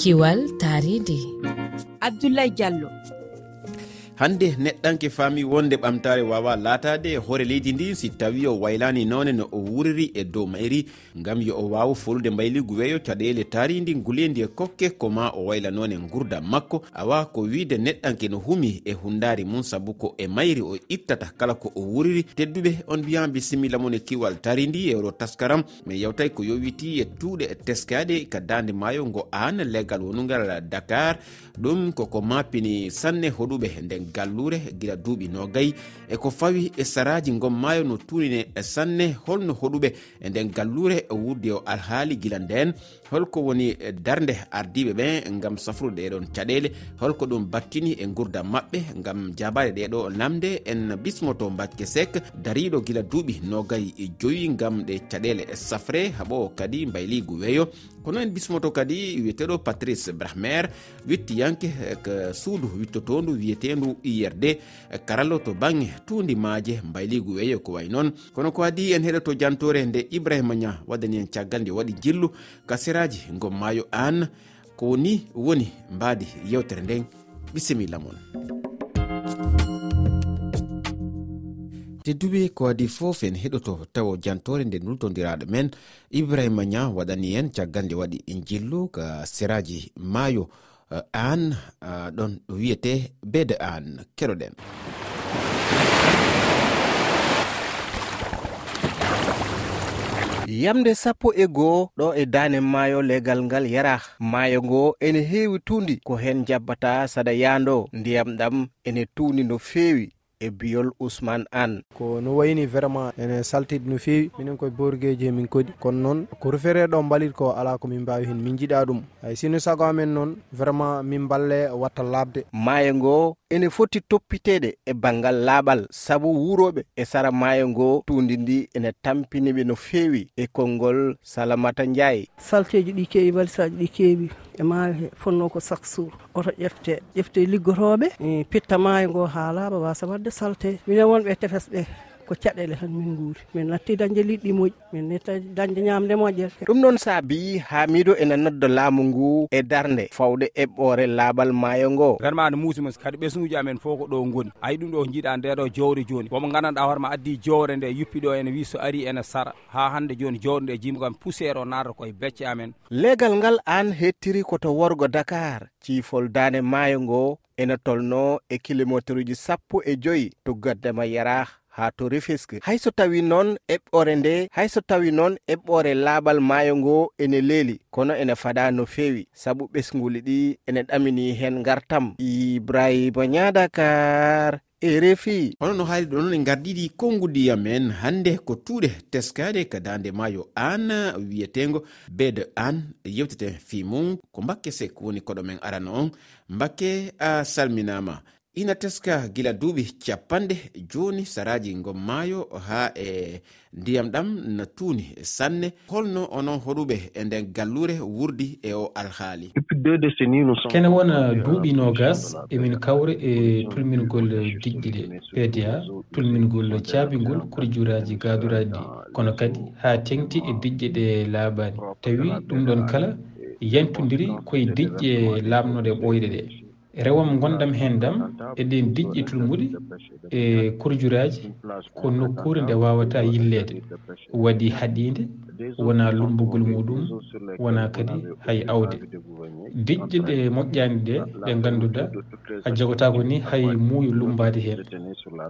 kiwal taridi abdoulaye diallo. hande neɗɗanke faami wonde ɓamtare wawa latade e hoore leydi ndi si tawi o waylani none no o wuriri e dow mayri. Gam yo o wawa folude mbayligu weeyo caɗele taridi gulendi e kokke koma o waylanone gurdam makko. Awa ko wiide neɗɗanke no humi e hundari mum saabu ko e mayri o ittata kala ko o wuriri. Tedduɓe on mbiya bisimilla mon e kiwal taridi e oɗo taskaram. Mi yewtay ko yowiti e tuuɗe e teskade ka dande maayo ngo an leggal wonugal dakar. Ɗum koko mapini sanne hoɗuɓe nden gallure gila duuɓi nogayi. E ko fawi e saraji gon maayo no e sanne holno hoɗuɓe. E nden gallure e wurdi o alhaali gila nden holko woni darde ardiɓe ɓe gam safrude e ɗeɗon caɗele holko ɗum battini e gurdam maɓɓe gam jabade ɗeɗo lamde en bismoto mbatke sek dariɗo gila duuɓi nogayi e joyi gam ɗe caɗele e safre. Haɓo kadi mbayligu weeyo. Kono en bismoto kadi wiyeteɗo patrice brahmer wittiyanke e ko suudu wittotondu wiyetendu dow irde karallo to bange tundi maaje mbayligu weeyo ko way noon. Kono ko adi en heɗo to jantore nde ibrahima nia waddani en caggal nde waɗi jillu kasiraji gom maayo an ko ni woni mbaadi yewtere nden bisimilla mon tedduɓe ko adi fof en heɗoto tawa jantore nde nultodiraɗo men. Ibrahima nia waɗani en caggal nde waɗi jillu ka seraji maayo. Eh, an eh, ɗon ɗo wiyete bede an keɗoɗen yamde sappo e go'o ɗo e dane maayo legal ngal yara. Maayo ngo ene heewi tuundi. Ko hen jabbata sada yaando ndiyam ɗam ene tuundi no feewi. e biyol ousmane anne. Ko no wayni vraiment ene saltide no fewi minen koye borgueji e min koɗi kono noon ko refere ɗo mbalit ko ala komin mbawi hen min jiiɗa ɗum. Hay sino sago amen noon vraiment min balle watta labde. Maayo ngo ene foti toppiteɗe e bangal laaɓal sabu wuroɓe e sara maayo ngo tundi ndi ene tampiniɓe no feewi e konngol salamata ndiaye salteji ɗi keewi walisaji ɗi keewi e maayo he fonno ko chaque jour oto ƴefte ƴefte liggotoɓe e pitta maayo ngo ha laaɓa wasa wadde salte. Minen wonɓe e tefes ɓe. ko caɗele tan min guuri. Min natti dañde liɗɗi moƴƴi. Min netta dañde ñamde moƴƴere. Ɗum noon saabi hamido ene nodda laamu ngu e darde fawde eɓɓore laaɓal maayo ngo. Vraiment no muusima kadi ɓesnuji amen fof ko ɗo goni ayi ɗum ɗo jiiɗa e ndeɗo jowre joni womo gandanɗa hoorema addi jowre nde yuppiɗo ene wi so ari ene sara. Ha hande joni jowre nde jimi kam poussiére o naata koye becce amen. Leegal ngal an hettiri koto worgo dakar. Ciifol dane maayo ngo ene tolno e kilométre uji sappo e joyi to gaddema yarah ha to refeske. Hayso tawi noon eɓɓore nde hayso tawi noon eɓɓore laaɓal maayo ngo ene leeli kono ene fada no feewi. Saabu ɓesguli ɗi ene ɗamini hen gartam ibrahima nyadakar e refi hono no haali noon en gardiɗi konngudiyam men hannde ko tuuɗe teskade ka dande maayo an wiyetego bede an yewteten fi mum ko mbakke sek woni koɗo men arana on. Mbakke a salminama ina teska gila duuɓi capanɗe joni saraji gon maayo ha e ndiyam ɗam no tuuni sanne. Holno onon hoɗuɓe e nden gallure wurdi e o alhaali. Kene wona duuɓi nogas emin kawre e tulmingol diƴƴiɗe pda tulmingol caabingol kurjuraji gaduraji ɗi kono kadi ha tengti e diƴƴe ɗe laaɓani tawi ɗum ɗon kala yantodiri koye diƴƴe laamnoɗe ɓoyɗe ɗe. rewam gonɗam hen dam eɗen diƴƴi tulmuɗe e kurjuraji ko nokkure nde wawata yillede waɗi haɗide wona lumbugol muɗum wona kadi hay awde diƴƴe ɗe moƴƴaani ɗe ɗe ganduɗa a jogotako ni hay muuyo lumbade hen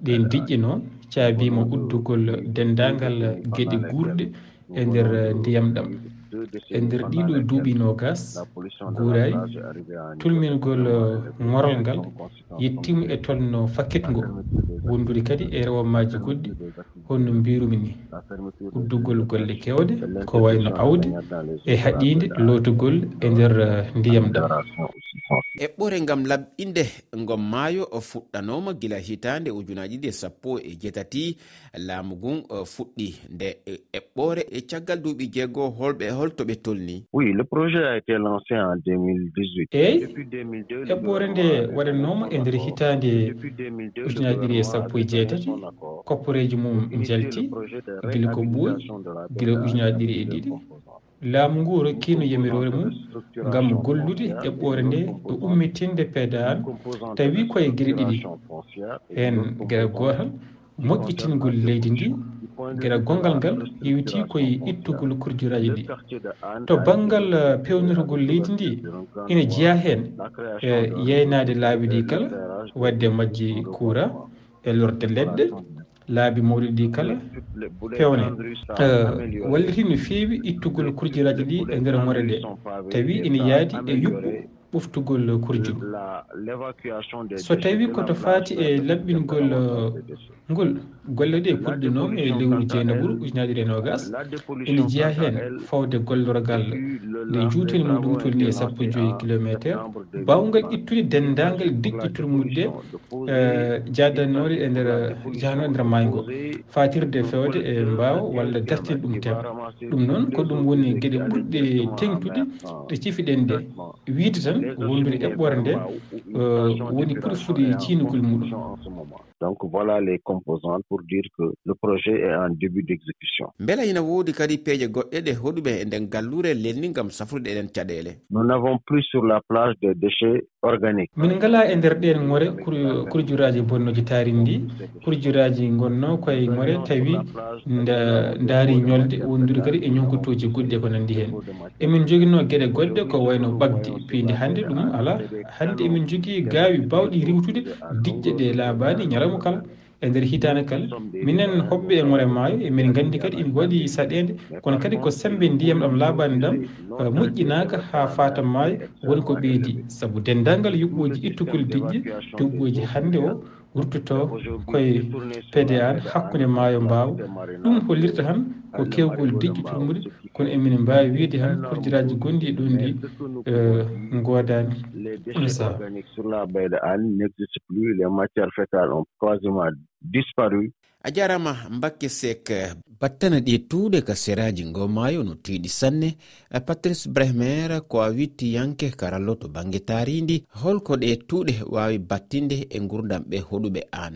ɗen diƴƴi noon caabima uddugol dendagal gueɗe gurɗe e nder ndiyam ɗam e nder ɗiɗo duuɓi nogas guuray tulmingol eh, ŋorol ngal yettima e tolno fakkitgol wondude kadi e rewamaaji goɗɗi honno mbirumi ni. Uddugol golle kewɗe ko wayno no e haɗide lootugol e nder eh, ndiyam ɗam eɓɓore gam laɓɓinde gom maayo e fuɗɗanoma gila hitande ujunaji ɗi e sappo e jeetati laamu ngun e fuɗɗi nde eɓɓore e caggal duuɓi jeego holɓe holto ɓe tolni. Oui le projet a été lancé en 2018 eyi eɓɓore nde waɗannoma e nder hitande ujunaji ɗiɗi e sappo e jeetati. koppareji mum jalti gila ko ɓuuri gila ujunaji ɗiɗi e ɗiɗi. laamu ngu rokkino yamirore mum ngam gollude eɓɓore nde e ummitinde peedal tawi koye geɗe ɗiɗi. Heen geɗal gootal moƴƴitingol leydi ndi geɗa gongal ngal yewti koye ittugol kurdiraji ɗi to baŋngal uh, pewnirgol leydi ndi ina jeeya heen e uh, yeynade laabi ɗi kala wadde majji kuura e lorde leɗɗe. laabi mawɗi ɗi kala pewne walliti no feewi ittugol kurjiraji ɗi e ndeer more ɗe tawi ina yaadi e yuɓɓu ɓoftugol kurju so tawi koto faati e laɓɓingol ngol golle ɗe puɗɗi e lewru jeenaɓuru ujunaji ɗe nogas ene jeeya heen fawde gollorgal nde juutel muɗum tolni e sappo joyi kilométre bawgal ittude denndaangal diƴƴitur mudde jadannoɗe e nder jahano e nder maygo fatirde fewde e mbaawa walla dartide ɗum tem ɗum noon ko ɗum woni geɗe ɓurɗe tengtude ɗe cifiɗen nde wiide tan wondude eɓɓore nde woni ɓuri fude ciinugol muɗum donc voilà les composantes pour dire que le projet est en début d' exécution beela ina woodi kadi peeje goɗɗe ɗe hoɗuɓe e nden gallure lelni ngam safrude eɗen caɗele. Nous n'avons plus sur la plage des déchets organiques. Min ngala e nder ɗen ŋore kurjuraji bonnoji taari ndi. Kurjuraji gonno koye ŋore tawi daari ñolde wondude kadi e ñonkotoji goɗɗi e ko nanndi heen. Emin joguino geɗe goɗɗe ko wayno ɓagdi piinde hannde ɗum ala hannde emin jogii gaawi baawɗi riwtude diƴƴe ɗe laabaani ñalawma jaamu kala e nder hitande kala. Minen hoɓɓe e ŋore maayo emin nganndi kadi ina waɗi saɗeende kono kadi ko sembe ndiyam ɗam laaɓani ɗam uh, moƴƴinaaka haa fatan maayo woni ko ɓeydi sabu denndaangal yuɓɓooji ittugol diƴƴe yuɓɓooji hannde o wurtoto koye pda hakkunde maayo mbaawa. Ɗum hollirta tan ko kewgol diƴƴi diƴƴitirmude kono emine mbawi wiide han projiraji gonɗi ɗon ndi godani ɗum saaha. a jarama mbakke sek battana ɗi tuuɗe ka seraji gomayo no tiiɗi sanne. Patrice brehmer ko a witti yanke karallo to banggue taridi holko ɗe tuuɗe wawi battinde e gurdam ɓe hoɗuɓe an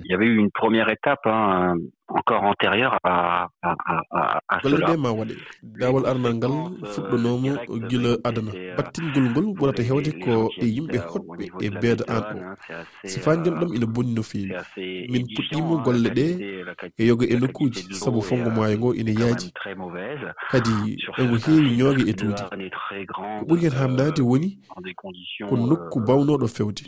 encore antérieur à à, à, gollirɗe ma waɗe dawol arnal ngal fuɗɗonomo gila adana. battingol ngol ɓurata hewde ko e yimɓe hoɗɓe e beeda an o so fanjam ɗam ina bonni no fewi min puɗɗima golle ɗe e yoga e nokkuji saabu fongo maayo e ngo ina yaaji. kadi emo heewi ñoogue e tuudi ko ɓuri hen hamdade woni ko nokku bawnoɗo fewde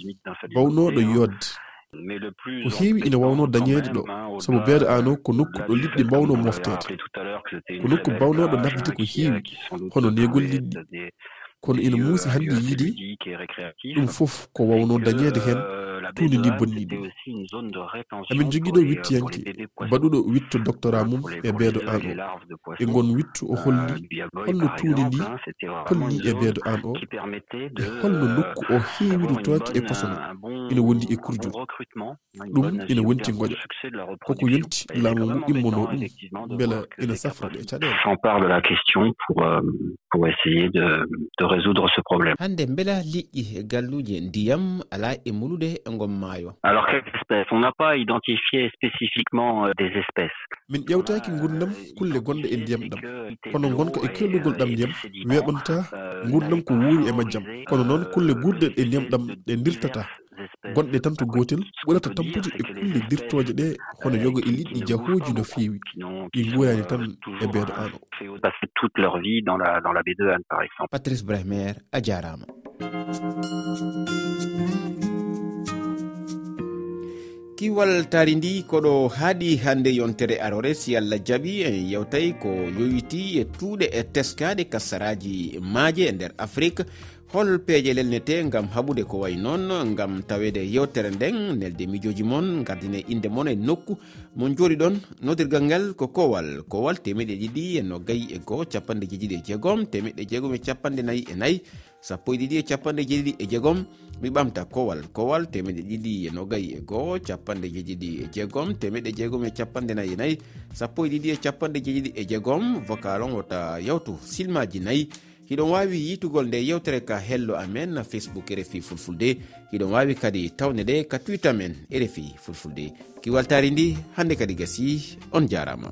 bawnoɗo yodde. ko heewi ina wawno dañeede ɗo. sabu beede ano ko nokku ɗo liɗɗi mbawno moftede ko nokku mbawnoɗo nafdete ko heewi hono negol liɗɗi kono ina muusi hannde yiide ɗum fof ko wawno dañeede heen tuundi ndi bonni ɗum emin jogii ɗo wittiyanke baɗuɗo witto doctorat mum e beedo an o. e ngon wittu o holli holno tuundi ndi holli e beedo an o e holno nokku o heewiri toonki e posono ina wondi e kurjum ɗum ina wonti goƴa koko yonti laamu ngu immono ɗum mbela ina safra ɗe caɗele. pour essayer de, de résoudre ce problème. Hannde mbela liƴƴi e galluuji ndiyam ala e mulude e konngol maayo. Alors quelle espèce? On n'a pas identifié spécifiquement euh, des espèces. Min ƴewtaaki ngurdam kulle gonɗe e ndiyam ɗam. Kono gonka e kellugol ɗam ndiyam weeɓonta ngurdam ko wuuri e majjam. Kono noon kulle gurɗe e ndiyam ɗam ɗe ndirtata. Gonɗe tan to gootel ɓurata tampude e kulle dirtooje ɗe hono yoga e liɗɗi jahooji no feewi. Ɗi nguurani tan e beedo an o. Patrice brahimer a jaaraama. kiwal tari ndi koɗo haaɗi hande yontere arore si allah jaaɓi en yewtay ko yowiti e tuuɗe e teskaɗe kassaraji maaje e nder afrique. Hol peeje lelnete gam haɓude ko way noon gam tawede yewtere nden nelde mijoji moon gardine inde moon e nokku. Mo jooɗi ɗon nodirgal ngal ko kowal kowal temeɗe ɗiɗi e noggayi e goho capanɗe jeeɗiɗi e jeegom temeɗe jeegom e capanɗe nayyi e nayyi sappo e ɗiɗi e capanɗe jeeɗiɗi e jeegom mi ɓamta kowal kowal temeɗe ɗiɗi e nogayi e goho capanɗe jeeɗiɗi e jeegom temeɗe jeegom e capanɗe nayi e nayyi sappo e ɗiɗi e capanɗe jeeɗiɗi e jeegom vocal on wota yawtu silmaji nayyi hiɗon wawi yitugol nde yewtere ka hello amen facebook rfi fulfulde. Hiɗon wawi kadi tawne ɗe ka twitter men rfi fulfulde. Kiwaltari ndi hande kadi gasi on jarama